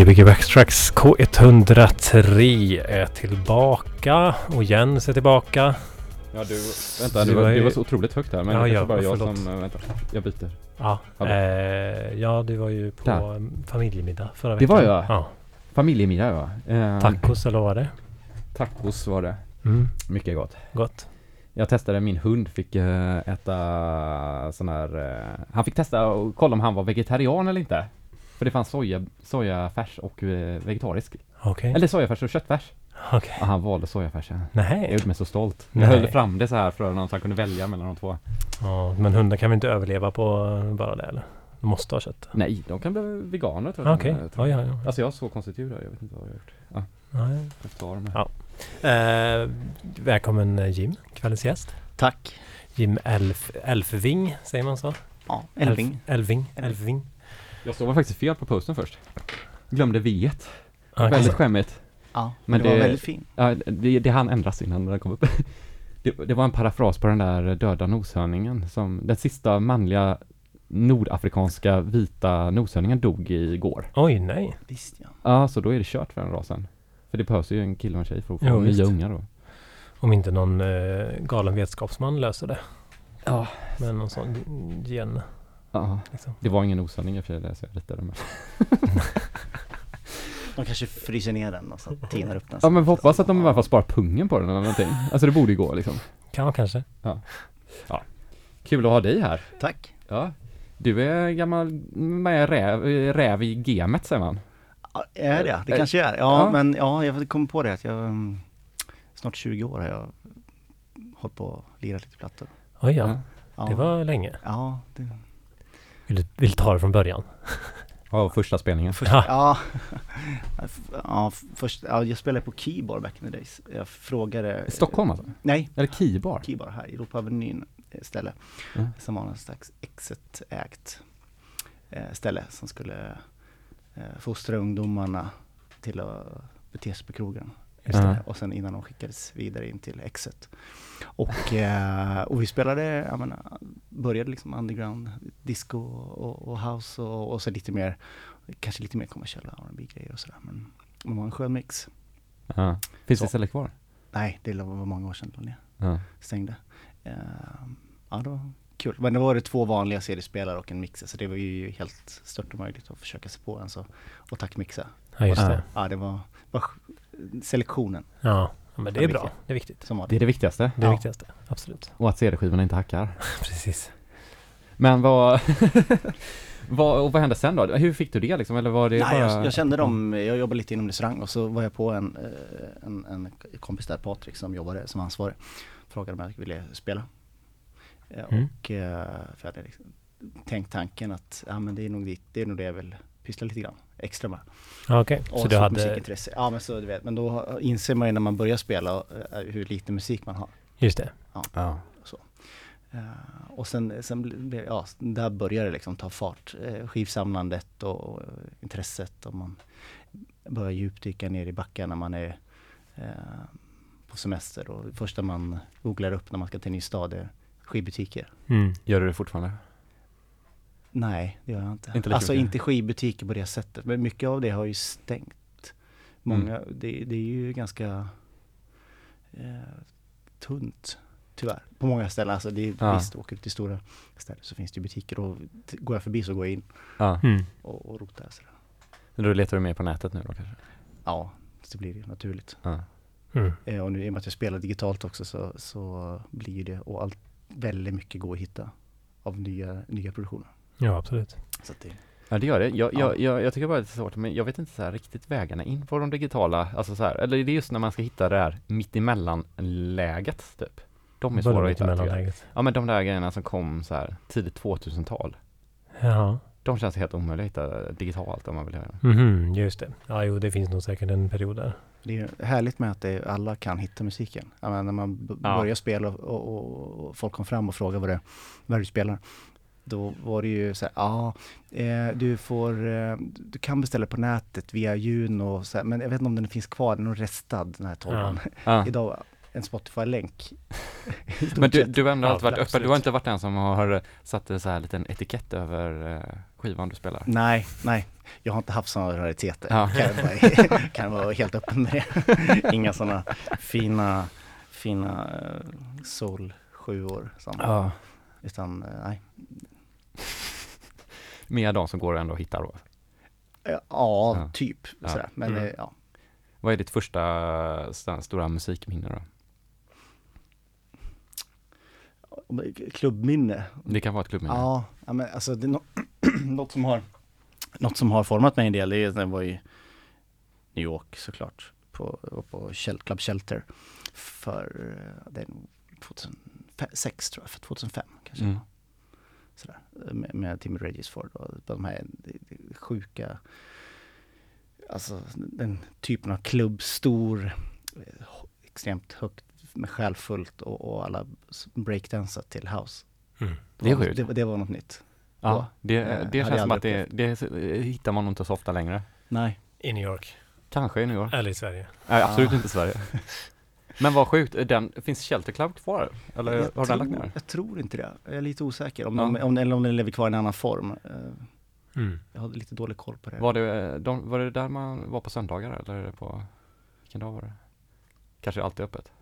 Gbg Backtracks K103 är tillbaka och Jens är tillbaka. Ja du, vänta, Du var du var så otroligt högt där men Ja, det ja, bara jag förlåt. som, äh, vänta, jag byter. Ja, eh, ja du var ju på Där. em, familjemiddag förra Det veckan. var jag. Ja, Familjemiddag ja. Eh, tacos eller vad var det? Tacos var det. Mm, Mycket gott. gott. Jag testade, min hund fick eh, äta sån här, eh, han fick testa och kolla om han var vegetarian eller inte. För det fanns soja, sojafärs och eh, vegetarisk. Okej. Eller sojafärs och köttfärs. Okej. Och han valde sojafärsen. Nej. gjorde mig så stolt. Nej. Jag höll fram det så här för honom så han kunde välja mellan de två. Ja, men hundar kan väl inte överleva på bara det eller? De måste ha kött. Nej, de kan bli veganer tror jag. Okej. Jag tror- Ja, ja, ja. Alltså jag har så konstigt djur där, jag vet inte vad jag har gjort. Ja, Nej. är. Ja. Eh, välkommen eh, Jim, kvällens gäst. Tack. Jim Elf, Elfving, säger man så? Ja, Elving. Elf, Elving. Elving. Elfving. Jag stod faktiskt fel på posten först. Glömde v Okej. Väldigt skämmigt. Ja, Men men det, var det- väldigt fin. Ja, det, det hann ändras innan den kom upp. Det, det var en parafras på den där döda noshörningen som, den sista manliga nordafrikanska vita noshörningen dog igår. Oj, nej. Visst ja. Ja, så då är det kört för den rasen. För det behövs ju en kille och en tjej för att få Jo, nya ungar då. Om inte någon eh, galen vetenskapsman löser det. Ja. Med någon sån gen. Ja, Liksom. det var ingen noshörning i och för sig, så jag ritade med. De kanske fryser ner den och så tinar upp den. Ja men hoppas att de i alla fall sparar pungen på den eller någonting. Alltså det borde ju gå liksom. Kan man kanske. Kul att ha dig här. Tack. Ja. Du är gammal med räv, räv i gamet säger man. Ja, är det? Det kanske är. Ja, ja. men ja, jag kom på det att jag mm, snart 20 år har jag hållit på och lirat lite plattor. Oj, ja. Ja. Det var länge. Ja, det, Vill vill ta det från början? Ja, första spelningen. Ja. ja. ja, först, ja, jag spelade på Keyboard back in the days. Jag frågade... Stockholm alltså? Nej, Eller Keybar? Keybar här, Europaavenyn eh, ställe. Ja. Som var någon slags exit-ägt eh, ställe som skulle eh, fostra ungdomarna till att bete sig på krogen. Det. Och sen innan de skickades vidare in till exit. Och, eh, och vi spelade, jag menar, började liksom underground disco och, och house och, och så lite mer, kanske lite mer kommersiella R&B grejer och sådär. Men det var en skön mix. Ja. Finns det Så. ställe kvar? Nej, det var många år sedan de Ja. stängde. Eh, ja, det var kul. Men det var det två vanliga CD-spelare och en mixer, så det var ju helt stört omöjligt att försöka sig på en så och taktmixa. Ja, just det. Ja, det var, var selektionen Ja, men det är bra. Det är viktigt. som Det är det viktigaste. Det är det Ja. viktigaste. Absolut. Och att CD-skivorna inte hackar. Precis. Men vad, vad, och vad hände sen då? Hur fick du det liksom? Eller var det Nej, bara... jag, jag kände dem, jag jobbade lite inom restaurang och så var jag på en, eh, en, en kompis där, Patrik, som jobbade som ansvarig. Frågade om jag ville spela. Eh, Mm. Och eh, för jag hade liksom tänkt tanken att ja, men det, är nog dit, det är nog det jag vill pyssla lite grann extra med. Ja, Okej, Och så du så hade... musikintresse. Ja men så du vet, men då inser man ju när man börjar spela eh, hur lite musik man har. Just det. Ja. Eh, och sen, sen blev, ja, där började det liksom ta fart. Uh, skivsamlandet och, och intresset och man börjar djupdyka ner i backen när man är eh, på semester. Och det första man googlar upp när man ska till en ny stad är skivbutiker. Mm. Gör du det fortfarande? Nej, det gör jag inte. Inte alltså mycket. inte skivbutiker på det sättet. Men mycket av det har ju stängt. Många, det, det är ju ganska eh, tunt tyvärr. På många ställen. Alltså det är, Ja. Visst, åker du till stora städer så finns det ju butiker och går jag förbi så går jag in Ja. Mm. och, och rotar. Sådär. Då letar du mer på nätet nu då kanske? Ja, så blir det ju naturligt. Ja. Mm. Eh, och nu i och med att jag spelar digitalt också så, så blir det och allt väldigt mycket går att hitta av nya, nya produktioner. Ja, absolut. Så att det, Ja det gör det. Jag, Ja. jag, jag, jag tycker bara det är svårt, men jag vet inte så här riktigt vägarna in på de digitala, alltså så här, eller det är just när man ska hitta det här mittemellan-läget typ. De är svåra att hitta. Ja men de där grejerna som kom så här tidigt 2000-tal. Ja. De känns helt omöjliga att hitta digitalt om man vill göra. Mhm, just det. Ja, jo, det finns nog säkert en period där. det är härligt med att det, alla kan hitta musiken. Menar, när man b- Ja. börjar spela och, och, och folk kom fram och frågade vad det vad du spelar. Då var det ju så här, ja, eh, du får, eh, du kan beställa på nätet via Juno, och så här, men jag vet inte om den finns kvar, den är nog restad den här tolvan. Ja. Idag, en Spotify-länk. Men du, du har ändå Ja, alltid varit öppen, du har inte varit den som har satt en så här liten etikett över eh, skivan du spelar? Nej, nej. Jag har inte haft sådana rariteter. Ja. Kan, jag bara, kan jag vara helt öppen med det. Inga sådana fina, fina uh, soul sjuor. Som, Ja. Utan, eh, nej. Mer de som går ändå att hitta då. Eh, Ja, Ja. typ. Ja. Men Mm. eh, ja. Vad är ditt första st- stora musikminne då? Klubbminne. Det kan vara ett klubbminne. Ja, men alltså det är nå- något som har Något som har format mig en del, det är- det var i New York såklart. På, på Club Shelter. För, eh, det nog 2006 tror jag, för 2005 kanske. Mm. Sådär. Med, med Timmy Regisford och de här det- det sjuka Alltså den typen av klubb, stor, eh, extremt högt med själfullt och, och alla breakdansar till house. Mm. Det var-. Det, det var något nytt. Ja, det, Eh, det hade känns som att det, det hittar man inte så ofta längre. Nej. I New York. Kanske i New York. Eller i Sverige. Nej, absolut Ah. inte i Sverige. Men vad sjukt, den, finns Shelter Club kvar? Eller jag, har tror, den lagt ner? jag tror inte det. Jag är lite osäker. Om, Ja. de, om, eller om den lever kvar i en annan form. Eh, Mm. Jag hade lite dålig koll på det. Var det, de, var det där man var på söndagar eller är det på, vilken dag var det? Kanske alltid öppet?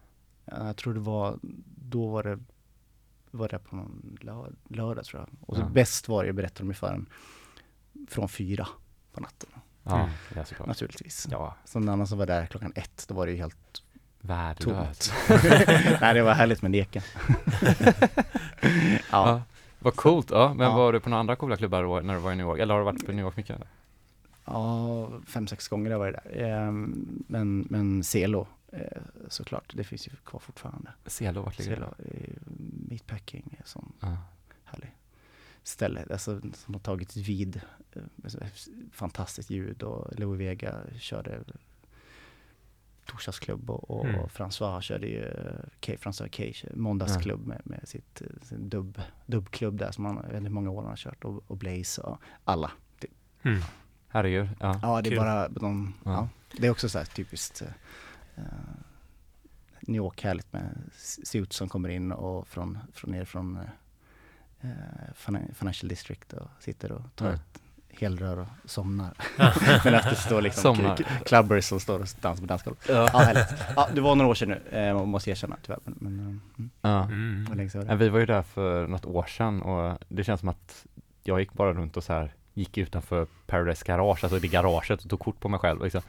Ja, Jag tror det var, då var det, var det på någon lör, lördag tror jag. Och så Ja. bäst var det, berättade de i förrän, från fyra på natten Ja, Mm. naturligtvis. Ja, Så en annan som var där klockan ett, då var det ju helt värdelöst. Nej det var härligt med leken. ja. Ja. Vad coolt, ja. Men Ja. var du på några andra coola klubbar då, när du var i New York? Eller har du varit på New York mycket? Ja, fem, sex gånger har jag varit där. Ehm, Men, men Celo eh, såklart, det finns ju kvar fortfarande. Selo, vart ligger Celo, det? eh, Meatpacking, är sån Ja. härlig ställe. Alltså som har tagit vid. eh, Fantastiskt ljud och Louis Vega körde torsdagsklubb och, och Mm. François körde ju K, François K, måndagsklubb med, med sitt, sin dubb, dubbklubb där som han, jag vet inte hur många år han har kört och, och Blaze och alla. Mm. Herregud, ja. Ja, det är Kul. bara de, Ja. ja. Det är också så här typiskt uh, New York härligt med suits som kommer in och från, från ner från uh, Financial District och sitter och tar Ja. ett helrör och somnar. Men efter står liksom clubbers som står och dansar på dansgolvet. Ja. Ja, härligt. Ja, det var några år sedan nu, eh, måste jag erkänna tyvärr. Men, men mm, det ja. Mm. var Ja, det. Vi var ju där för något år sedan och det känns som att jag gick bara runt och så här gick utanför Paradise Garage, alltså det garaget och tog kort på mig själv liksom.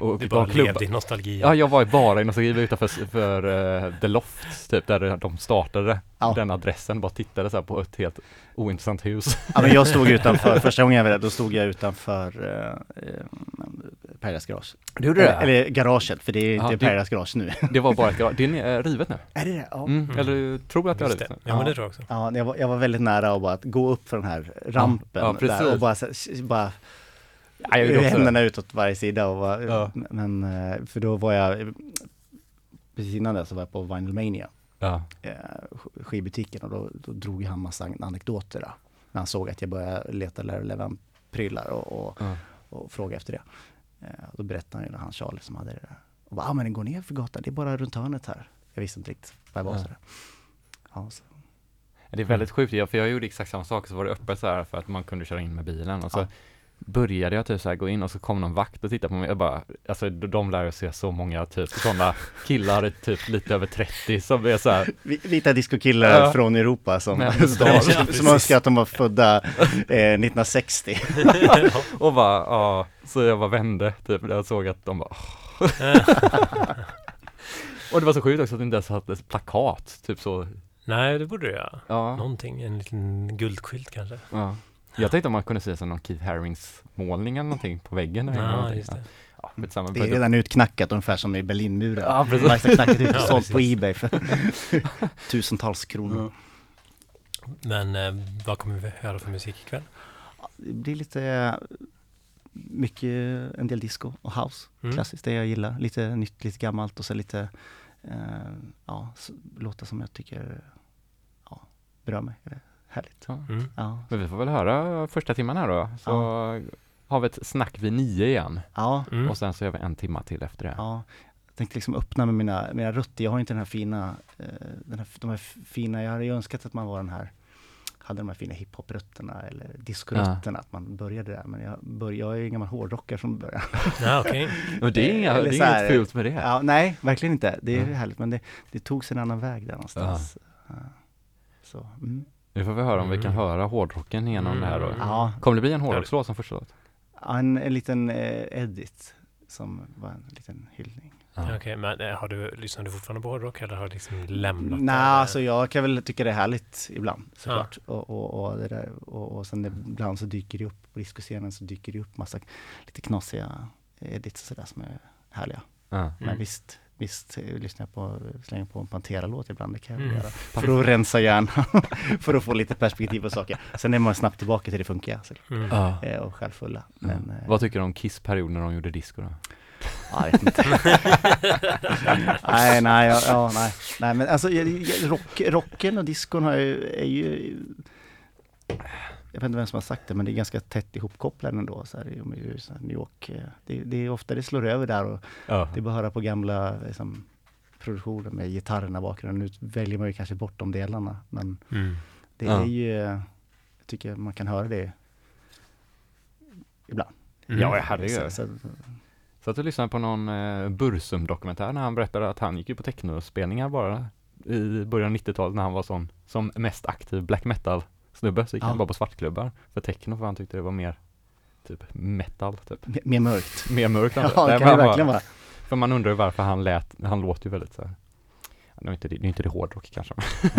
Och Du bara klubbar- levde i nostalgi. Ja, jag var ju bara gick vi utanför för uh, The Loft, typ, där de startade Ja. den adressen, bara tittade så här på ett helt ointressant hus. Ja, men jag stod utanför, första gången jag var där, då stod jag utanför eh, Paradise Garage. Du Eller, eller garaget, för det är Ja, inte det- Paradise Garage nu. Det var bara ett garage, det är rivet nu. Är det det? Ja. Mm. Mm. Eller du tror att det är rivet det. nu? Ja, men det tror jag också. Ja, jag var, jag var väldigt nära att bara att gå upp för den här rampen ja, precis. där och bara, bara Ja, jag gjorde också det. händerna utåt varje sida och bara, Ja. men eh, för då var jag precis innan det så var jag på Vinyl Mania, Ja. eh, sk- skivbutiken och då, då drog han massa anekdoter där. När han såg att jag började leta Larry Levan-prylar och, och, Ja. och fråga efter det. Eh, och då berättade han ju, han Charlie som hade det där. Och bara, ah, men går ner för gatan, det är bara runt hörnet här. Jag visste inte riktigt vad jag var Ja. sådär. Ja, så. Det är väldigt sjukt, för jag gjorde exakt samma sak, så var det öppet så här för att man kunde köra in med bilen och så Ja. Började jag typ så här gå in och så kom någon vakt och tittade på mig och bara, alltså de lär ju se så många typ sådana killar typ lite över 30 som är så här, Vi- Vita discokillar Ja. från Europa som, Men- som, Ja, som, önskar att de var födda eh, 1960. och bara, ja, så jag bara vände typ, jag såg att de bara, och det var så sjukt också att det inte ens hade plakat, typ så, Nej, det borde göra. ja, Någonting, en liten guldskylt kanske. ja. Jag tänkte om man kunde se så någon Keith Harrings målning eller någonting på väggen eller Ja, någonting. just det. Ja. Det är redan utknackat ungefär som i Berlinmuren. Ja, precis. Man har knackat ut och sålt på. Ebay för tusentals kronor. Men eh, vad kommer vi höra för musik ikväll? Det blir lite mycket, en del disco och house. Mm. Klassiskt, det jag gillar. Lite nytt, lite gammalt och så lite eh, ja, låtar som jag tycker ja, berör mig. Eller, härligt. Ja. Mm. Ja, Men vi får väl höra första timmen här då, så har vi ett snack vid nio igen. ja, Mm. Och sen så gör vi en timma till efter det. ja. jag tänkte liksom öppna med mina, mina rötter. Jag har inte den här fina, eh, den här, de här fina, jag hade ju önskat att man var den här hade de här fina hiphop-rötterna eller disco-rötterna, att man började där. Men jag, bör, jag är ju en gammal hårdrockare från början. Ja, okej. Och det är, inga, det är inget fult med det. Ja, nej, verkligen inte. Det är Mm. härligt, men det, det togs en annan väg där någonstans. Ja. Så, mm. Nu får vi höra om vi kan Mm. höra hårdrocken igenom det här då. Mm. Ja, Kommer det bli en hårdrockslåt som första låt? en, en liten eh, edit som var en liten hyllning. Ja. Okej, men eh, har du, lyssnar du fortfarande på hårdrock eller har du liksom lämnat Nej, det? alltså jag kan väl tycka det är härligt ibland såklart. Och, och, och, det där, och, och sen ibland så dyker det upp på discoscenen så dyker det upp massa lite knasiga edits och sådär som är härliga. Ja. Men Mm. visst, visst eh, lyssnar jag på, slänger på en Pantera-låt ibland, det kan jag Mm. göra. För att rensa hjärnan, för att få lite perspektiv på saker. Sen är man snabbt tillbaka till det funkiga såklart. Mm. Eh, och självfulla. Men, eh, Vad tycker du om Kiss period när de gjorde disco då? Ja, jag vet inte. nej, nej, ja, ja, nej, nej, men alltså rock, rocken och diskon har ju, är ju jag vet inte vem som har sagt det, men det är ganska tätt ihopkopplade ändå. Så här, i- i så här New York. eh, Det, det är ofta det slår över där och Ja. det är bara att höra på gamla liksom, produktioner med gitarrerna i bakgrunden. Nu väljer man ju kanske bort de delarna, men Mm. det Ja. är ju, jag tycker man kan höra det ibland. Mm. Ja, herregud. Så, så, Så att du lyssnade på någon eh, Bursum-dokumentär när han berättade att han gick ju på technospelningar bara i början av 90-talet när han var sån som mest aktiv black metal-snubbe. Så gick Ja. han bara på svartklubbar för techno för han tyckte det var mer typ metal, typ. mer- mer mörkt. Mer mörkt än Ja, Nej, kan det verkligen vara. För man undrar ju varför han lät, han låter ju väldigt så här. Nu är inte det, nu är inte det hårdrock kanske.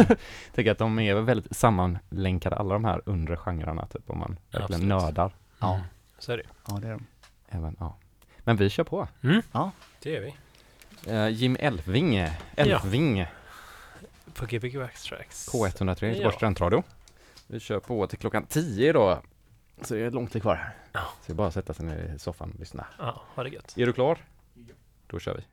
Tänker att de är väldigt sammanlänkade alla de här undre genrerna typ om man verkligen Absolut. nördar. Ja. Mm. Så är det Ja, det är de. Även, ja. Men vi kör på. Det gör vi. Eh, Jim Elfving, Elfving, På Gbg Wax Tracks. K103, Göteborgs Ja. studentradio. Vi kör på till klockan 10 idag. Så det är långt till kvar. Ja. Så det är bara att sätta sig ner i soffan och lyssna. Ja, ha det gött. Är du klar? Då kör vi.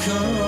Come?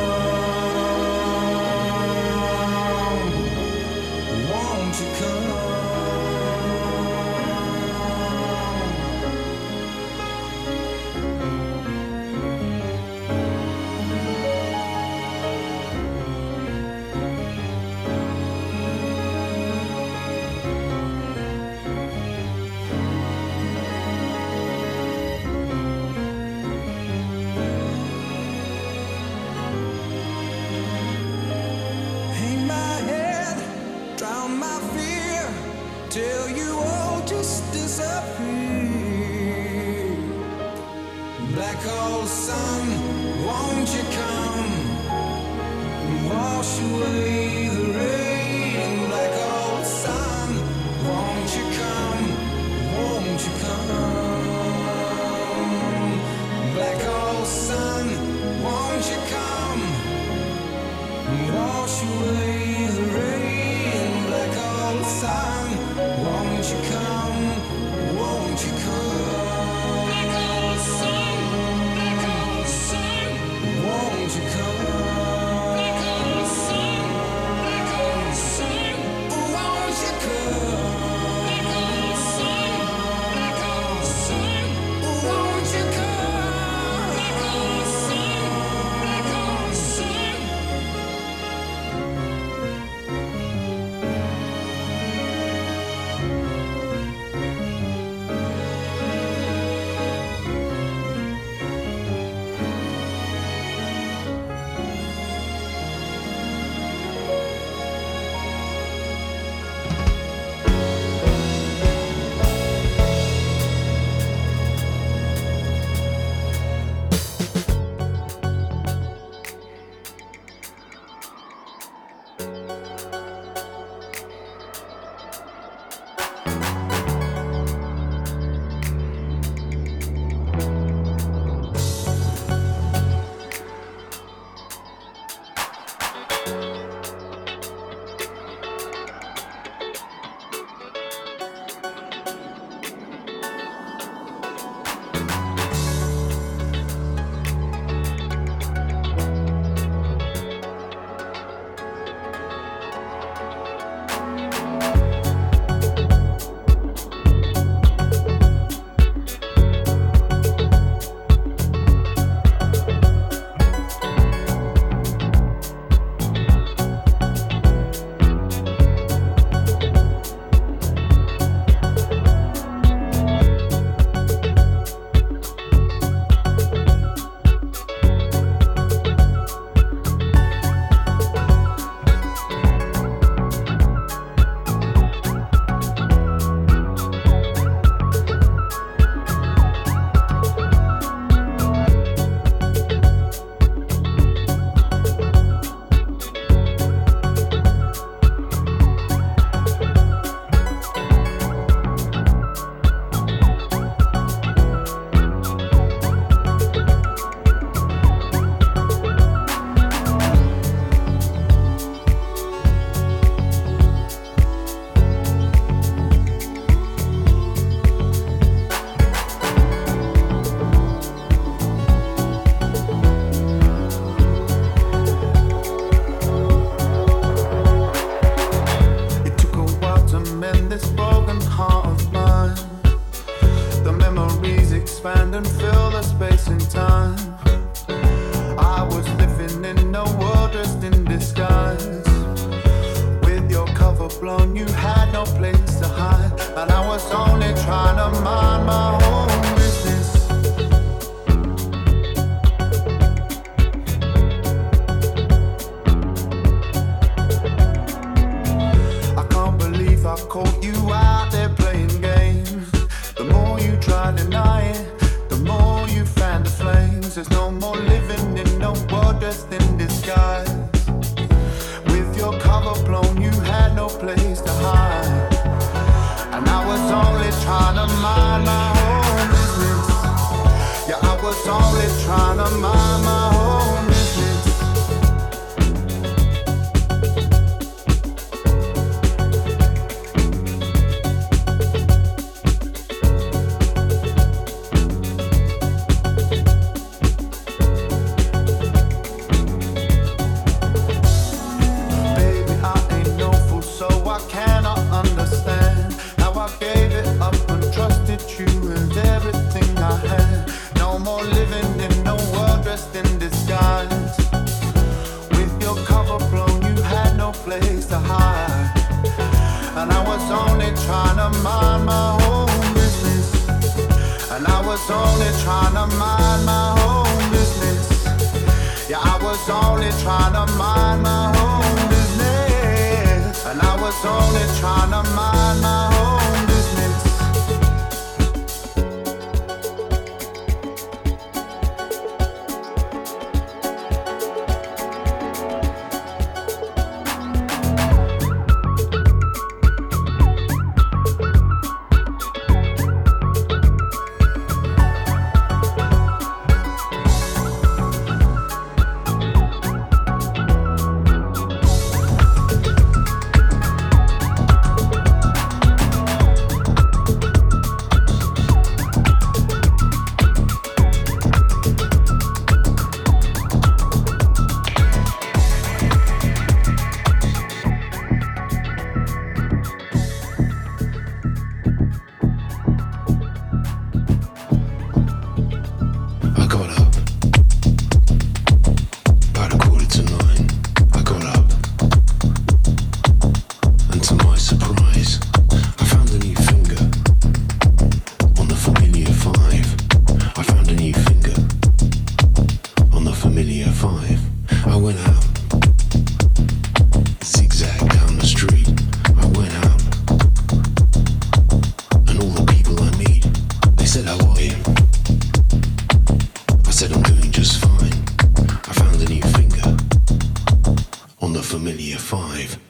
familiar five.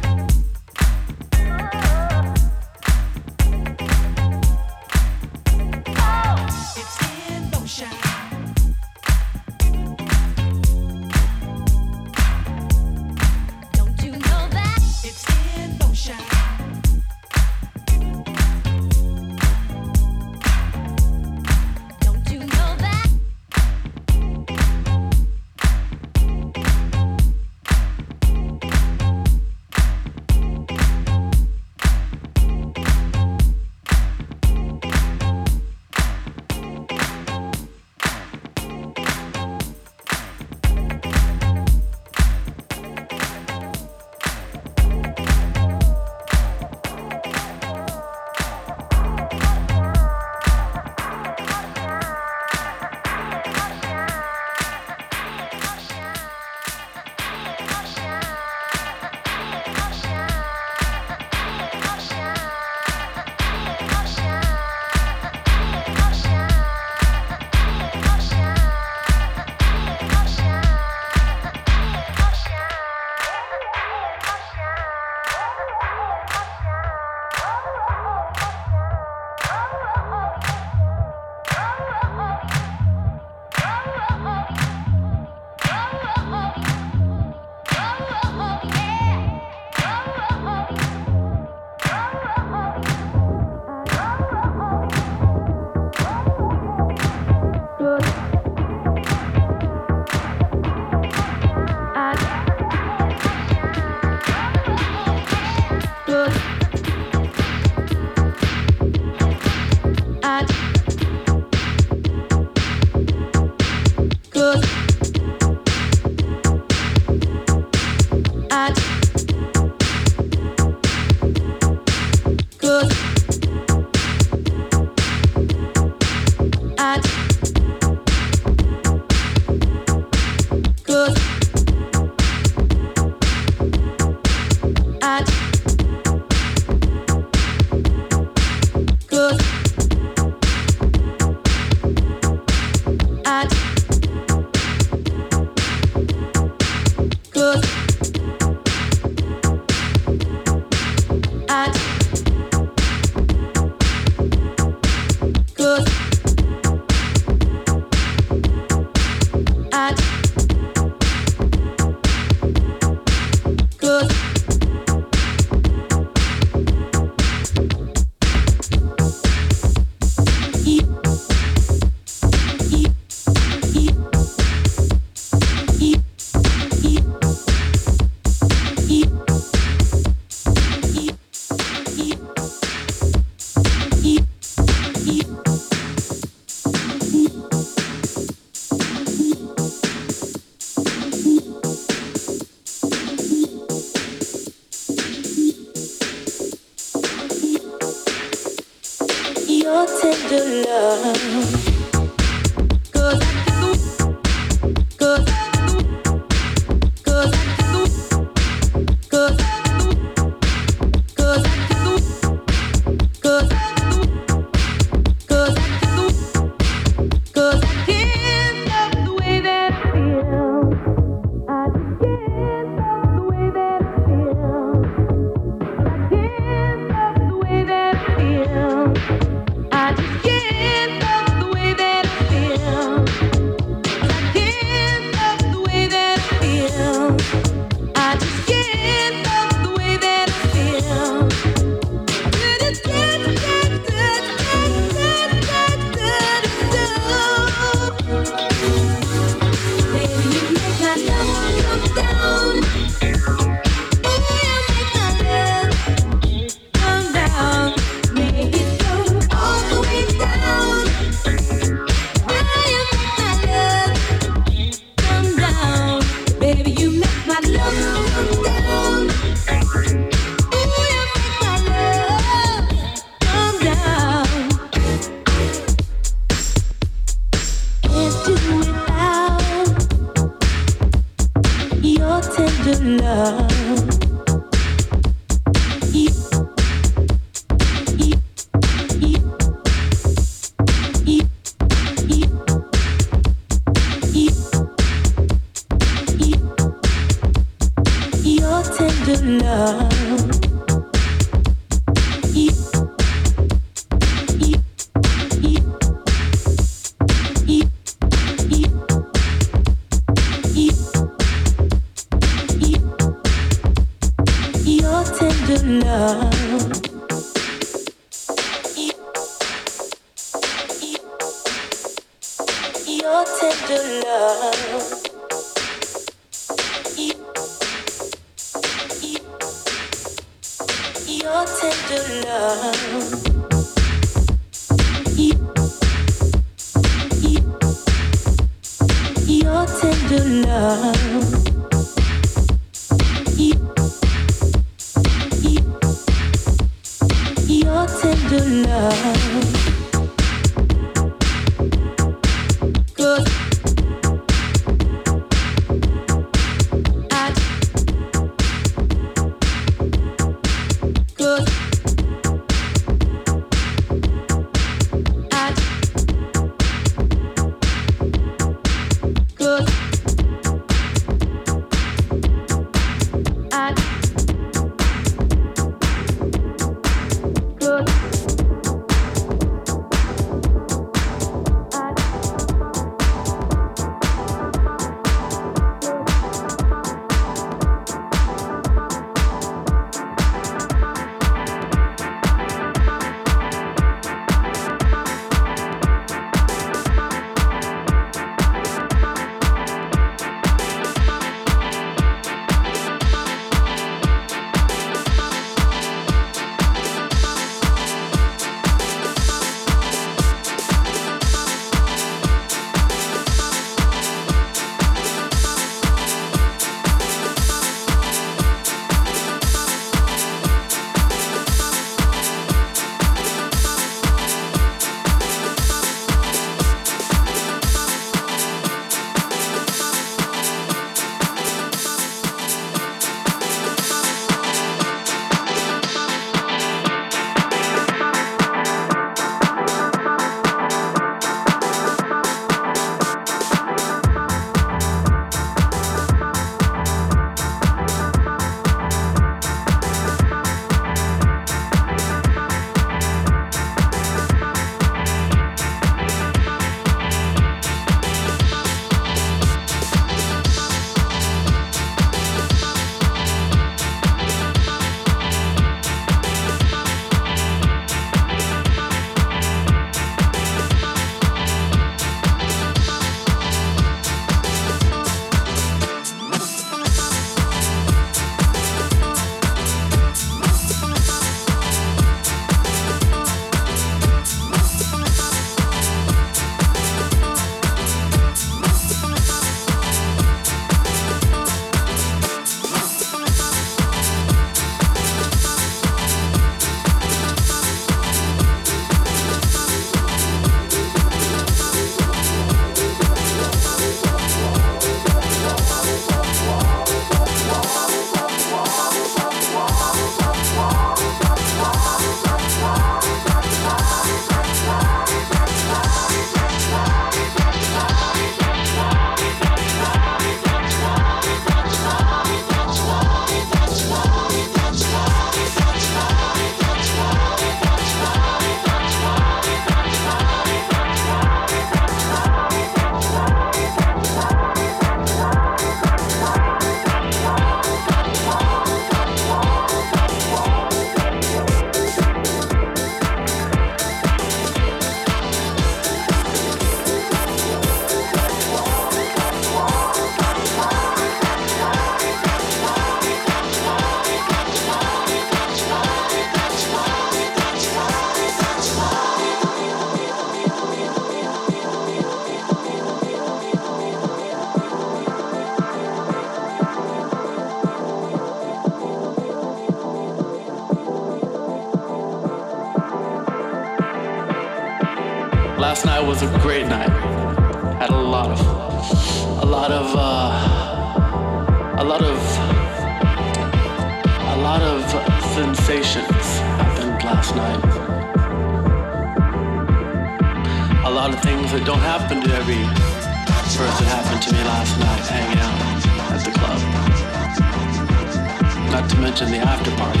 Mention the after party.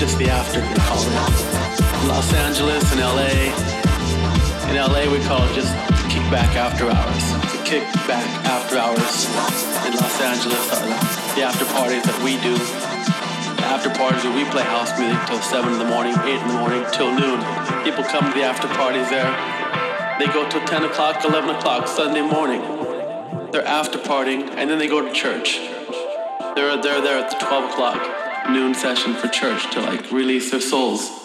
Just the after, they call it. Los Angeles and LA. In LA, we call it just kickback after hours. The kickback after hours in Los Angeles are the, the after parties that we do. The after parties where we play house music till 7 in the morning, 8 in the morning, till noon. People come to the after parties there. They go till 10 o'clock, 11 o'clock Sunday morning. They're after partying and then they go to church. They're, they're there at the 12 o'clock noon session for church to like release their souls.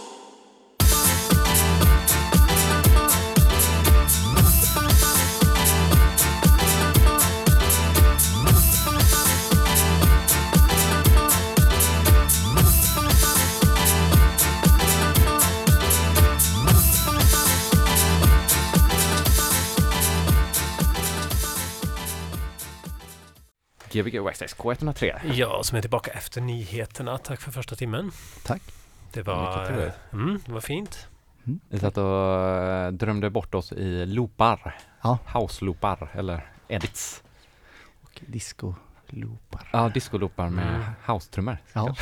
Gbg West K103. Ja, som är tillbaka efter nyheterna. Tack för första timmen. Tack. Det var, mm, det var fint. Vi satt och eh, drömde bort oss i loopar. Ja. House-loopar eller edits. Och disco-loopar. Ja, disco-loopar med Mm. house-trummor. Ja.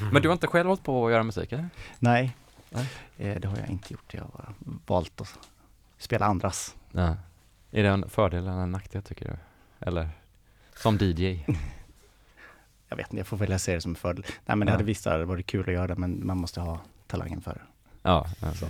Men du har inte själv hållit på att göra musik eller? Nej, Nej. Eh, det har jag inte gjort. Jag har valt att spela andras. Ja. Är det en fördel eller en nackdel tycker du? Eller som DJ? Jag vet inte, jag får välja se det som en fördel. Nej men det Ja. hade visst varit kul att göra det, men man måste ha talangen för det. Ja, alltså.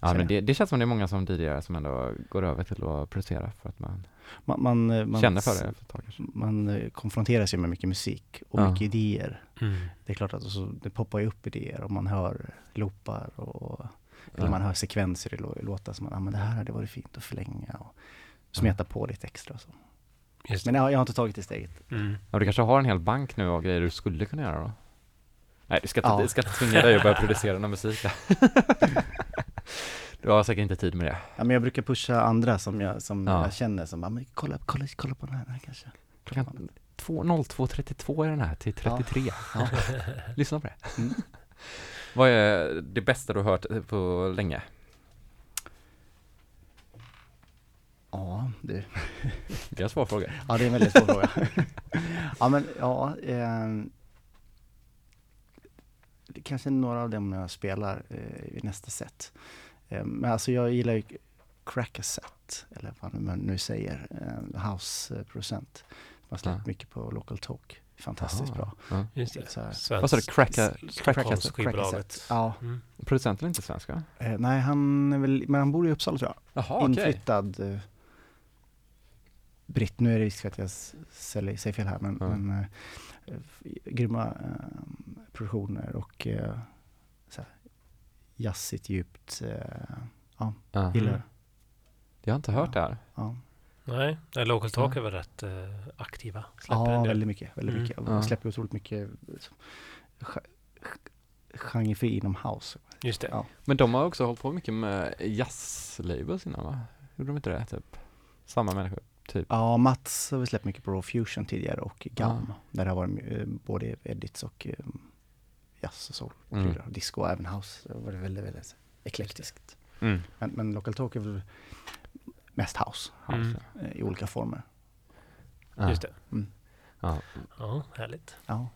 ja men det. det, känns som det är många som DJar som ändå går över till att producera för att man, Man, man, eh, man, känner för det ett tag kanske. Man eh, konfronteras ju med mycket musik och Ja. mycket idéer. Mm. Det är klart att så, det poppar ju upp idéer och man hör loopar och eller Ja. man hör sekvenser i lå- låtar som man, ah, men det här hade varit fint att förlänga och smeta på lite extra och så. Men jag, jag har inte tagit det steget. Mm. Ja, du kanske har en hel bank nu av grejer du skulle kunna göra då? Nej, du ska inte, Ja. du ska inte tvinga dig att börja producera någon musik. du har säkert inte tid med det. Ja, men jag brukar pusha andra som jag, som Ja. jag känner som, ah, men kolla, kolla, kolla på den här, den här kanske. Klockan två- 02.32 är den här till 33. Ja. Lyssna på det. Mm. Vad är det bästa du har hört på länge? Ja, du. Det är en svår fråga. Ja, det är en väldigt svår fråga. ja, men ja. Eh, det kanske är några av dem jag spelar eh, i nästa set. Eh, men alltså jag gillar ju Crackaset, eller vad man nu säger, eh, House-producent. Man har släppt Ja. mycket på Local Talk. Fantastiskt Jaha. bra. Ja. Just det. Så här. Vad sa du? Skivbolaget. Ja, Mm. Producenten är inte svensk va? eh, nej han är väl, men han bor i Uppsala tror jag. Jaha, okej. Inflyttad eh, britt. Nu är det risk för att jag s- säger, säger fel här, men, Ja. men eh, grymma eh, produktioner och eh, så här, jazzigt, djupt. Eh, ja, Ja. gillar det. Jag har inte hört det här. Ja, Nej, nej, Local Talk Ja. är väl rätt eh, aktiva. Släpper ja väldigt mycket. Väldigt Mm. mycket. Och Ja. släpper otroligt mycket eh, genrefri inom house. Just det. Ja. Men de har också hållit på mycket med jazzlabels innan va? Gjorde de inte det? Typ samma människor? Typ? Ja, Mats har vi släppt mycket på Raw Fusion tidigare och GAM. Ja. Där det har varit eh, både edits och eh, jazz och soul. Mm. Mm. Disco och även house. Det har varit väldigt, väldigt eklektiskt. Mm. Men, men Local Talk är väl mest house Mm. eh, i olika former. Ja. Just det. Mm. Ja. Ja, härligt. Ja.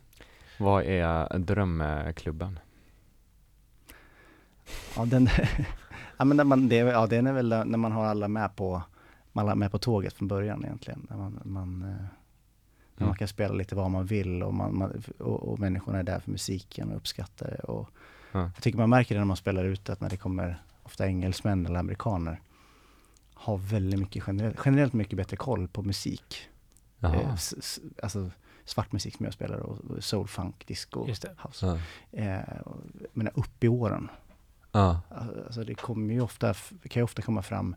Vad är drömklubben? Ja, den, ja, men när man, det, ja, den är väl när man har alla med på, man har med på tåget från början egentligen. När man, man, eh, när Mm. man kan spela lite vad man vill och, man, man, och, och människorna är där för musiken och uppskattar det. Och Ja. Jag tycker man märker det när man spelar ute att när det kommer ofta engelsmän eller amerikaner har väldigt mycket generellt, generellt mycket bättre koll på musik. Eh, alltså svart musik som jag spelar och soul, funk, disco, Just det. house. Ja. Eh, och, men upp i åren. Ja. Alltså det kommer ju ofta, kan ju ofta komma fram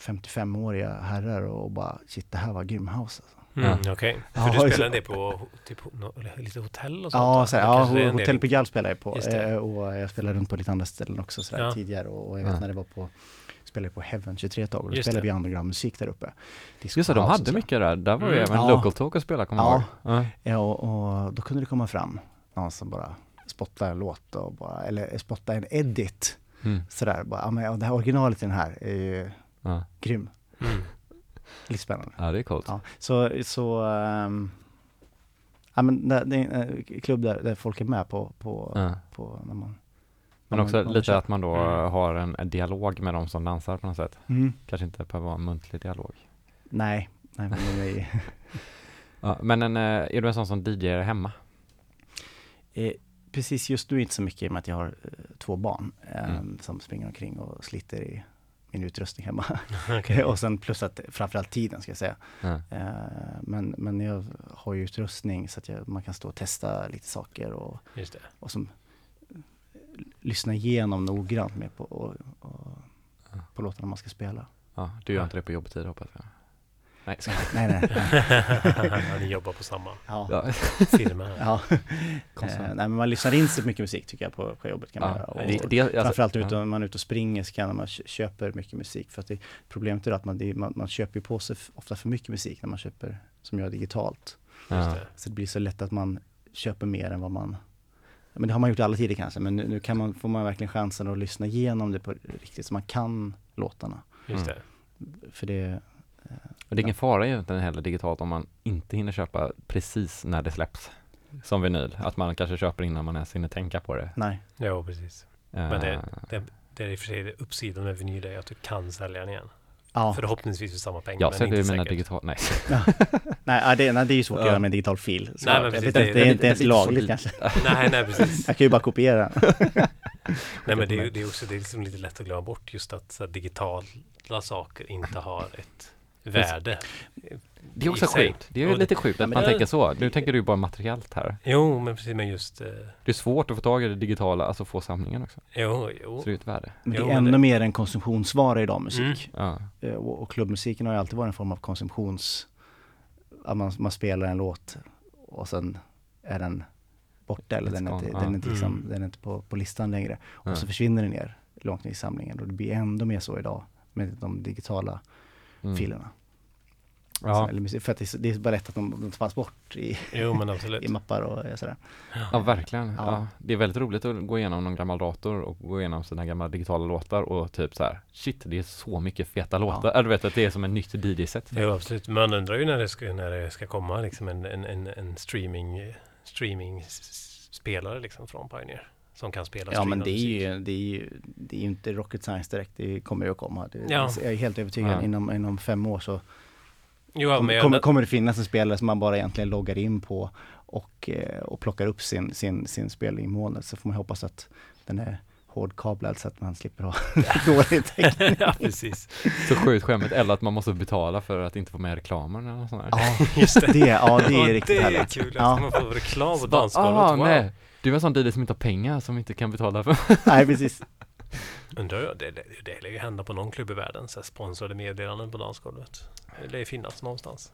55-åriga herrar och bara shit det här var grym house. Alltså. Mm, Okej, Ja, för du så- spelar det på typ, lite hotell och sånt? Ja, va? så, här, Det ja del- Hotell Pigalle spelar jag på det. eh, och jag spelade runt på lite andra ställen också så här, Ja. tidigare och, och jag vet Ja. när det var på spelade på Heaven 23 ett tag och då Just spelade det. vi underground-musik där uppe. Disco Just det, de hade mycket där. Där var ju Mm. även Ja. Local Talk och spela, kommer jag Ja. ihåg. Ja. Ja, och, och då kunde det komma fram någon som bara spottade en låt och bara, eller spottade en edit. Mm. Sådär, bara, ja men ja, det här originalet i den här är ju Ja. grym. Mm. Lite spännande. ja, det är coolt. Ja, så, så ehm, ja men det, det är en eh, klubb där, där folk är med på, på, Ja. på när man Men också man- när man lite att man då Mm. har en, en dialog med de som dansar på något sätt. Mm. Kanske inte behöver vara en muntlig dialog. Nej, nej men det är, Ja, men en, eh, är du en sån som DJar hemma? eh, precis just nu inte så mycket i och med att jag har eh, två barn eh, Mm. som springer omkring och sliter i min utrustning hemma. Okej. och sen plus att framförallt tiden ska jag säga. Eh, men, men jag har ju utrustning så att jag, man kan stå och testa lite saker och, och som eh, lyssna igenom noggrant med på, och, och, på låtarna man ska spela. Ja, du gör inte det på jobbtid hoppas jag. Nej, ska Nej, nej. nej. Ni jobbar på samma Ja. ja. firma. Ja. Eh, nej, men man lyssnar in sig mycket musik tycker jag på, på jobbet kan man Ja, göra. Och, det, det, alltså, framförallt ute, ja. om man är ute och springer så kan man kö- köper mycket musik. För att det, problemet är att man, det, man, man köper ju på sig ofta för mycket musik när man köper, som gör digitalt. Just Ja. det. Så det blir så lätt att man köper mer än vad man ja, men det har man gjort i alla tider kanske, men nu, nu kan man, får man verkligen chansen att lyssna igenom det på riktigt så man kan låtarna. Just det. För det, Och det är ingen fara egentligen heller digitalt om man inte hinner köpa precis när det släpps. Som vinyl, att man kanske köper innan man ens hinner tänka på det. nej. Ja, precis. Eh, Men det, det, det är i och för sig det uppsidan med vinyl är att du kan sälja den igen. Ja, Förhoppningsvis för samma pengar. jag men säljer inte ju mina säkert. digitalt, nej. nej, ja, det, nej, det är ju svårt att Ja. göra med en digital fil. Så Nej, men precis, det- inte, det är det- inte ens det är så lagligt kanske. Nej, nej precis. Jag kan ju bara kopiera. Nej men det är, det är också det är liksom lite lätt att glömma bort just att så här, digitala saker inte har ett värde. Det är också sjukt. Det är det- lite sjukt att man det- tänker så. Nu tänker du ju bara materiellt här. Jo, men precis men just... Eh, Det är svårt att få tag i det digitala, alltså få samlingen också. jo, jo. Så det är ett värde. Men det Jo, är men ännu det- mer en konsumtionsvara idag, musik. Ja. Eh, Och, och klubbmusiken har ju alltid varit en form av konsumtions... Att man, man spelar en låt och sen är den borta eller It's den är inte, ja. den är inte, liksom, Mm. den är inte på, på listan längre. Och Ja. så försvinner den ner långt ner i samlingen och det blir ändå mer så idag med de digitala Mm. filerna. Ja. Alltså, för att det, det är bara lätt att de, de tas bort i, Jo, i mappar och eh, sådär. ja, verkligen. Ja. Ja. Det är väldigt roligt att gå igenom någon gammal dator och gå igenom sina gamla digitala låtar och typ så här, shit, det är så mycket feta låtar. Ja. Du vet att det är som en nytt DJ-set. Jo, absolut. Man undrar ju när det ska, när det ska komma liksom en, en, en, en streaming, streaming spelare liksom från Pioneer. Som kan spela Ja men det är, ju, det, är ju, det är ju inte rocket science direkt, det kommer ju att komma. Det, Ja. Jag är helt övertygad, Ja. inom, inom fem år så Jo, Kom, kommer, kommer det finnas en spelare som man bara egentligen loggar in på och, eh, och plockar upp sin, sin, sin spelning i molnet så får man hoppas att den är hårdkablad så att man slipper ha dålig täckning. ja, precis. Så sjukt skämmigt. Eller att man måste betala för att inte få med reklamen eller något sånt där. Ja, Just det. det, ja, det Ja, är riktigt det är härligt. kul att Ja. man får reklam på dansgolvet. ah, Wow. nej. Du är en sån DJ som inte har pengar, som inte kan betala för. Nej, precis. Undrar jag, det, det, det lär ju hända på någon klubb i världen, så här sponsrade meddelanden på dansgolvet. Det lär ju finnas någonstans.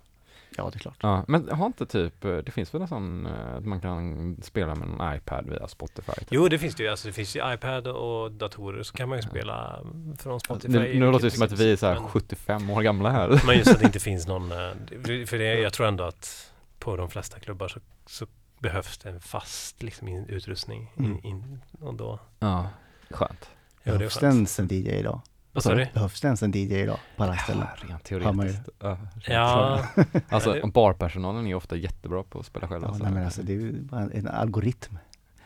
Ja, det är klart. Ja, men har inte typ, eh, det finns väl en sån, eh, att man kan spela med en iPad via Spotify? Typ. Jo, det finns det ju. Alltså, det finns ju iPad och datorer så kan man ju Ja. spela från Spotify. Nu, nu låter det som att vi är så här men- 75 år gamla här. Men just att det inte finns någon, eh, för det, jag tror ändå att på de flesta klubbar så, så behövs det en fast liksom, in, utrustning. In, Mm. in, och då, Ja, skönt. ja, det Behövs det ens en DJ idag? Vad sa du? Behövs det ens en DJ idag på alla ställen? rent man ju. teoretiskt. Ja, rent Ja, Alltså Ja, barpersonalen är ju ofta jättebra på att spela själva. Ja, så- nej, men alltså, det är ju bara en algoritm.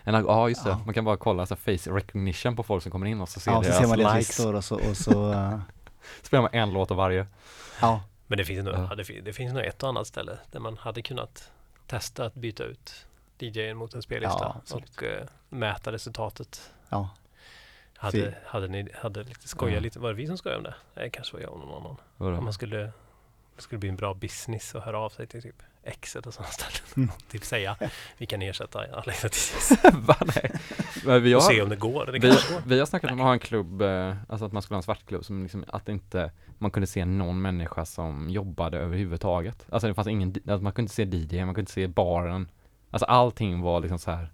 en, ja, just det. Ja. Man kan bara kolla så face recognition på folk som kommer in och så ser Ja, så deras ser man likes. och så, och så uh, Spelar man en låt av varje. ja, men det finns, nog, Ja. ja. det, fin- det finns nog ett och annat ställe där man hade kunnat testa att byta ut DJn mot en spellista Ja, och eh, mäta resultatet. ja. Hade, Fy. hade ni hade lite skojat Ja. lite, var det vi som skojade om det? Nej, kanske var jag och någon annan. Vadå? Om man skulle, det skulle bli en bra business att höra av sig till typ Exet och sådana ställen. Mm. typ säga, vi kan ersätta Alexa Va, nej. Men vi och har, se om det går. Det vi, går. vi har snackat om att ha en klubb, eh, alltså att man skulle ha en svartklubb som liksom, att inte man kunde se någon människa som jobbade överhuvudtaget. Alltså det fanns ingen, alltså man kunde inte se DJ, man kunde inte se baren. Alltså allting var liksom så här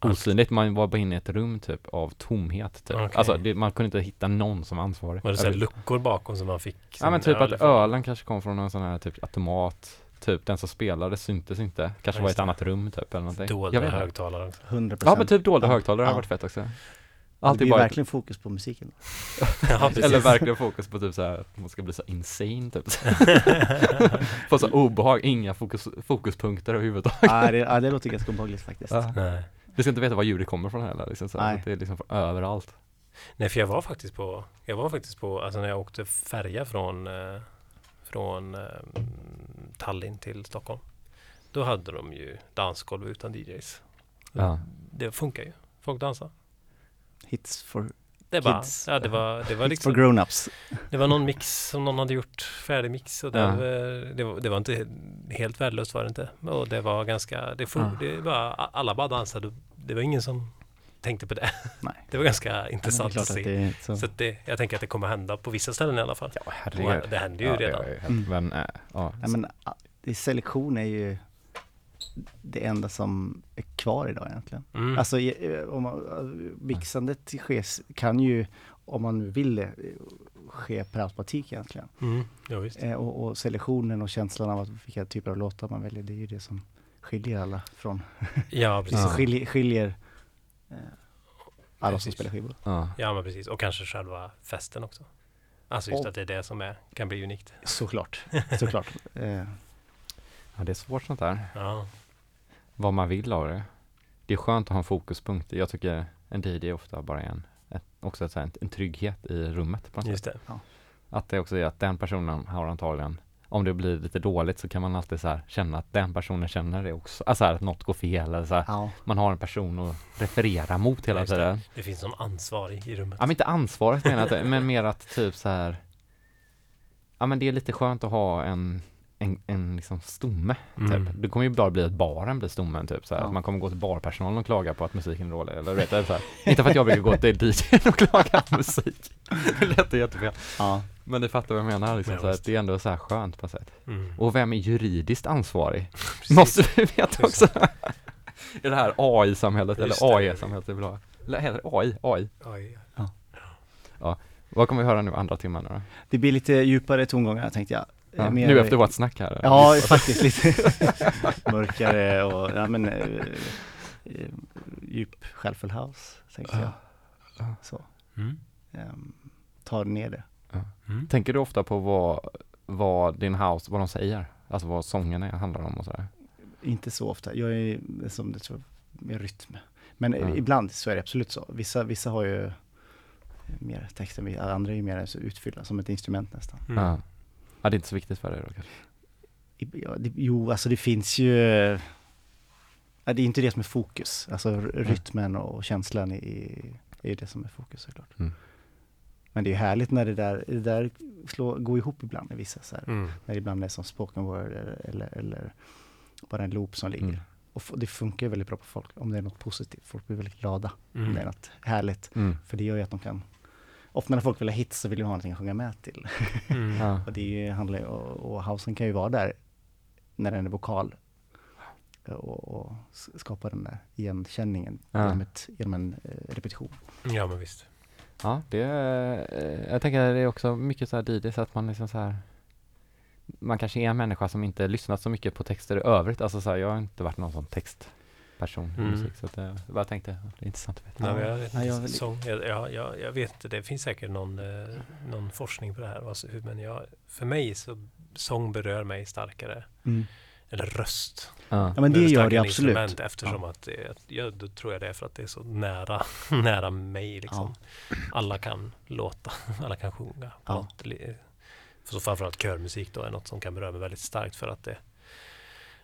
osynligt. Man var bara inne i ett rum typ av tomhet typ. Okej. Alltså det, man kunde inte hitta någon som var ansvarig. Var det så här Över- luckor bakom som man fick? Ja men typ att ölen kanske kom från en sån här typ automat. Typ den som spelade syntes inte. Kanske Ja, var i ett annat rum typ eller någonting. Dolda högtalare också. 100 Ja men typ dolda Ja. högtalare Ja. varit fett också. Det Alltid blir bara, verkligen fokus på musiken. Ja, eller verkligen fokus på typ såhär, man ska bli så insane typ. Få så obehag, inga fokus, fokuspunkter överhuvudtaget. ja, det, ja, det låter ganska obehagligt faktiskt. Ja. Nej. Vi ska inte veta var ljudet kommer från heller liksom, så att det är liksom från överallt. Nej, för jag var faktiskt på, jag var faktiskt på, alltså när jag åkte färja från, eh, från eh, Tallinn till Stockholm. Då hade de ju dansgolv utan DJs. Ja. Det funkar ju. Folk dansar. Hits for, Det var, Kids. ja, det var, det var hits for liksom, grown-ups. det var någon mix som någon hade gjort, färdig mix och det, Ja. var- det, var, det var inte helt värdelöst var det inte. Och det var ganska, det, fun, Ja. det var, alla bara dansade. Det var ingen som tänkte på det. Nej. Det var ganska Ja, det intressant klart att att se. det är så. Så att det, jag tänker att det kommer hända på vissa ställen i alla fall. Ja herregud. det händer ju ja, redan. Ja, ja, Mm. Men, äh, ja. Ja, men, det, selektion är ju det enda som är kvar idag egentligen. Mm. Alltså eh, om man, eh, mixandet sker, kan ju, om man nu vill det, ske per automatik egentligen. Mm. Ja, visst. Eh, och, och selektionen och känslan av att vilka typer av låtar man väljer, det är ju det som skiljer alla från, Ja, precis. Skiljer, skiljer eh, alla som Precis. spelar skivor. ja. Ja, men precis. Och kanske själva festen också. Alltså just Och- att det är det som är, kan bli unikt. Såklart, såklart. Eh, ja, det är svårt sånt där. Ja, Vad man vill av det. Det är skönt att ha en fokuspunkt. Jag tycker en DJ är ofta bara en, ett, också ett, en, en trygghet i rummet på något sätt. just det. Att det också är att den personen har antagligen, om det blir lite dåligt så kan man alltid så här känna att den personen känner det också. Alltså här, att något går fel eller så här, ja, man har en person att referera mot hela Just det. tiden. Det finns någon ansvarig i rummet. Ja men inte ansvaret menar jag men mer att typ så här. Ja men det är lite skönt att ha en, en, en liksom stomme. Mm. Typ. Det kommer ju bara bli att baren blir stommen typ så här. Ja. Att man kommer gå till barpersonalen och klaga på att musiken är dålig. Eller vet jag, så här. Inte för att jag brukar gå till DJn och klaga på musik. Det lät jättefel. ja, Men du fattar vad jag menar liksom, Ja, det är ändå så här skönt på ett sätt. Mm. Och vem är juridiskt ansvarig? Precis. Måste vi veta också. I det här AI-samhället eller det. AI-samhället vi vill ha. Eller heter det AI? AI? Oj. Vad kommer vi höra nu andra timmen då? det blir lite djupare tongångar tänkte jag. Ja, mer- nu efter vårt snack här. Ja, faktiskt lite mörkare och ja, men, eh, eh, djup house, tänkte jag. Ja. Så, Mm. ehm, ta ner det. Mm. Tänker du ofta på vad, vad din house, vad de säger? Alltså vad sången är, handlar om och sådär? Inte så ofta, jag är som det tror, mer rytm. Men eh, ibland så är det absolut så. Vissa, vissa har ju mer texter, men andra är ju mer så utfyllda, som ett instrument nästan. Mm. Ja. det är inte så viktigt för dig då kanske? Ja, det, jo, alltså det finns ju ja, Det är inte det som är fokus. Alltså r- rytmen och känslan är, är det som är fokus såklart. Mm. Men det är ju härligt när det där, det där slår, går ihop ibland i vissa så här. Mm. När det ibland är som spoken word eller, eller, bara en loop som ligger. Mm. Och det funkar väldigt bra på folk om det är något positivt. Folk blir väldigt glada om Mm. det är något härligt. Mm. För det gör ju att de kan Ofta när folk vill ha hits så vill de ha någonting att sjunga med till. Mm. Ja. Och det är ju, handlar ju, och, och housen kan ju vara där när den är vokal. Och, och skapa den där igenkänningen Ja. genom, ett, genom en eh, repetition. Ja, men visst. Ja, det är, eh, jag tänker att det är också mycket så här DJs att man liksom så här man kanske är en människa som inte lyssnat så mycket på texter i övrigt. Alltså så här, jag har inte varit någon sån textperson i Mm. musik. Så att jag bara tänkte, det är intressant att veta. Men jag, vet, Ja, jag inte, sång, jag, ja, jag, jag vet inte, det finns säkert någon, eh, någon forskning på det här. Alltså, men jag, för mig så sång berör mig starkare. Eller röst. Ja. Ja men det gör det absolut. instrument Eftersom att det, att- ja, då tror jag det är för att det är så nära, nära mig. Liksom. Alla kan låta, alla kan sjunga. Ja. något, så framförallt körmusik då är något som kan beröra mig väldigt starkt för att det,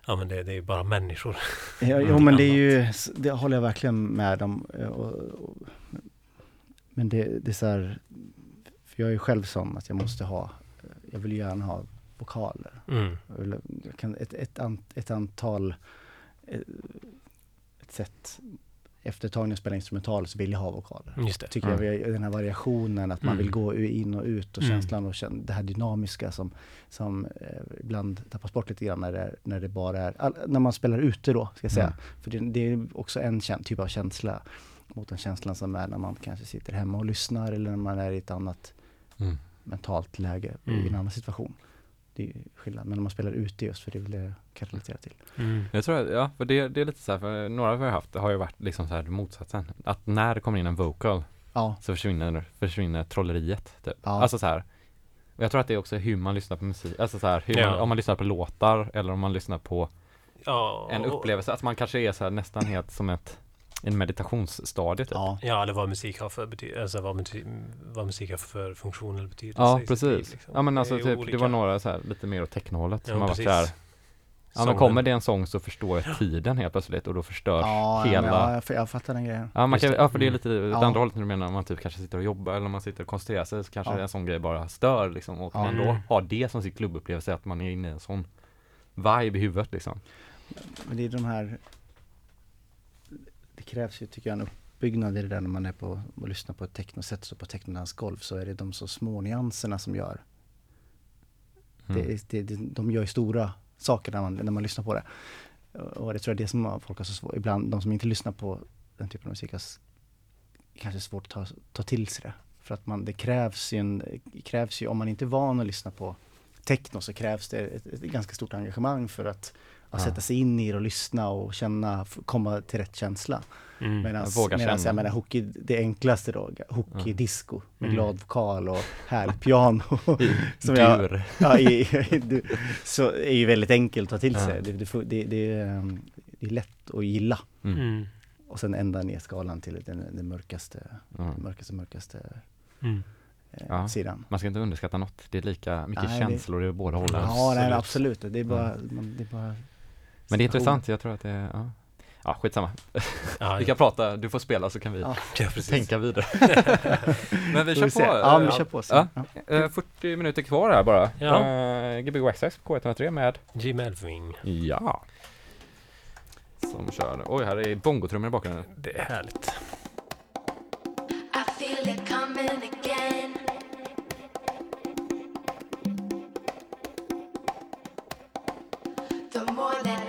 ja, men det, det är bara människor. Ja, jo men det är ju, det håller jag verkligen med om. eh, Och, och, men det, det är så här, för jag är ju själv sån att jag måste ha, jag vill gärna ha vokaler. Mm. Jag kan, ett, ett, an, ett antal, eh, ett sätt, efter ett tag när jag spelar instrumental så vill jag ha vokaler. Just det. Tycker jag, vi- den här variationen, att man Mm. vill gå in och ut och Mm. känslan och det här dynamiska som, som eh, ibland tappas bort lite grann när det, är- när det bara är, all, när man spelar ute då, ska jag säga. Mm. För det, det är också en typ av känsla mot den känslan som är när man kanske sitter hemma och lyssnar eller när man är i ett annat Mm. mentalt läge i Mm. en annan situation. Det är skillnad, men när man spelar ute just för det det jag kan relatera till. Mm. Jag tror att, ja, för det, det är lite så här, för några vi har haft har ju varit liksom så här motsatsen. Att när det kommer in en vocal Ja, så försvinner, försvinner trolleriet. Typ. Ja. Alltså så här. Och jag tror att det är också hur man lyssnar på musik, alltså så här, hur Ja. man, om man lyssnar på låtar eller om man lyssnar på Ja, en upplevelse, att man kanske är så här nästan helt som ett en meditationsstadie typ. ja, Ja, eller vad musik har för betydelse, alltså vad, musik, vad musik har för funktion eller betydelse. Ja, sitt liv, precis. liksom. Ja men Det alltså är typ, det var några så här lite mer åt technohållet som Ja, har varit precis. så här, ja men kommer det en sång så förstår jag tiden helt plötsligt och då förstörs ja, hela ja jag, jag fattar den grejen. Ja, man kan, det. ja för det är Mm. lite åt Ja. andra hållet när du menar om man typ kanske sitter och jobbar eller om man sitter och koncentrerar sig så kanske Ja. en sån grej bara stör liksom och Ja. man då Mm. har det som sin klubbupplevelse att man är inne i en sån vibe i huvudet liksom. Men det är de här Det krävs ju tycker jag en uppbyggnad i det där när man är på och lyssnar på ett technoset så på technodansgolv så är det de så små nyanserna som gör Mm. det, det, det, De gör ju stora saker när man, när man lyssnar på det. Och det tror jag är det som folk har så svårt, ibland de som inte lyssnar på den typen av musik har kanske svårt att ta, ta till sig det. För att man, det krävs ju en, krävs ju, om man inte är van att lyssna på techno så krävs det ett, ett ganska stort engagemang för att, att Ja. sätta sig in i det och lyssna och känna, komma till rätt känsla. Mm. Medan, Jag vågar medan känna. jag menar hockey, det enklaste då, hockey Ja. disco med Mm. glad vokal och härligt piano. I som jag- dur. ja, i, i, du, så är ju väldigt enkelt att ta till Ja. sig. Det, det, det, det, är, um, det är lätt att gilla. Mm. Mm. Och sen ända ner skalan till den, den mörkaste, Mm. mörkaste, mörkaste Mm. eh, Ja. sidan. Man ska inte underskatta något. Det är lika mycket Nej, det- känslor i båda hållen. Ja, nej, Absolut. absolut. Det är bara, man, det är bara Men det är intressant, jag tror att det är, ja. Ja, skitsamma. Ja, Vi kan prata, du får spela så kan vi Ja. tänka vidare. Men vi kör vi på. Ja, vi eh, kör på. Så. Ja. Ja. eh, 40 minuter kvar här bara. Ja. Uh, Gbg Waxax på K103 med Jim Elfing. Ja. Som kör. Oj, här är bongotrummor i bakgrunden. Det är härligt. I feel it coming again. The more that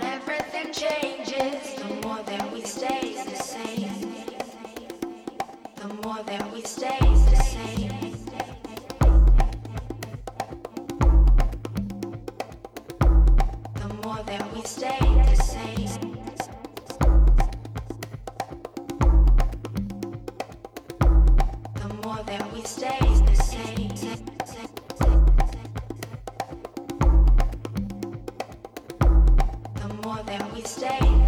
more that we stay the same. The more that we stay the same. The more that we stay the same. The more that we stay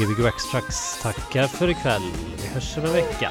Gbg Waxtrax, tackar för ikväll. Vi hörs om en vecka.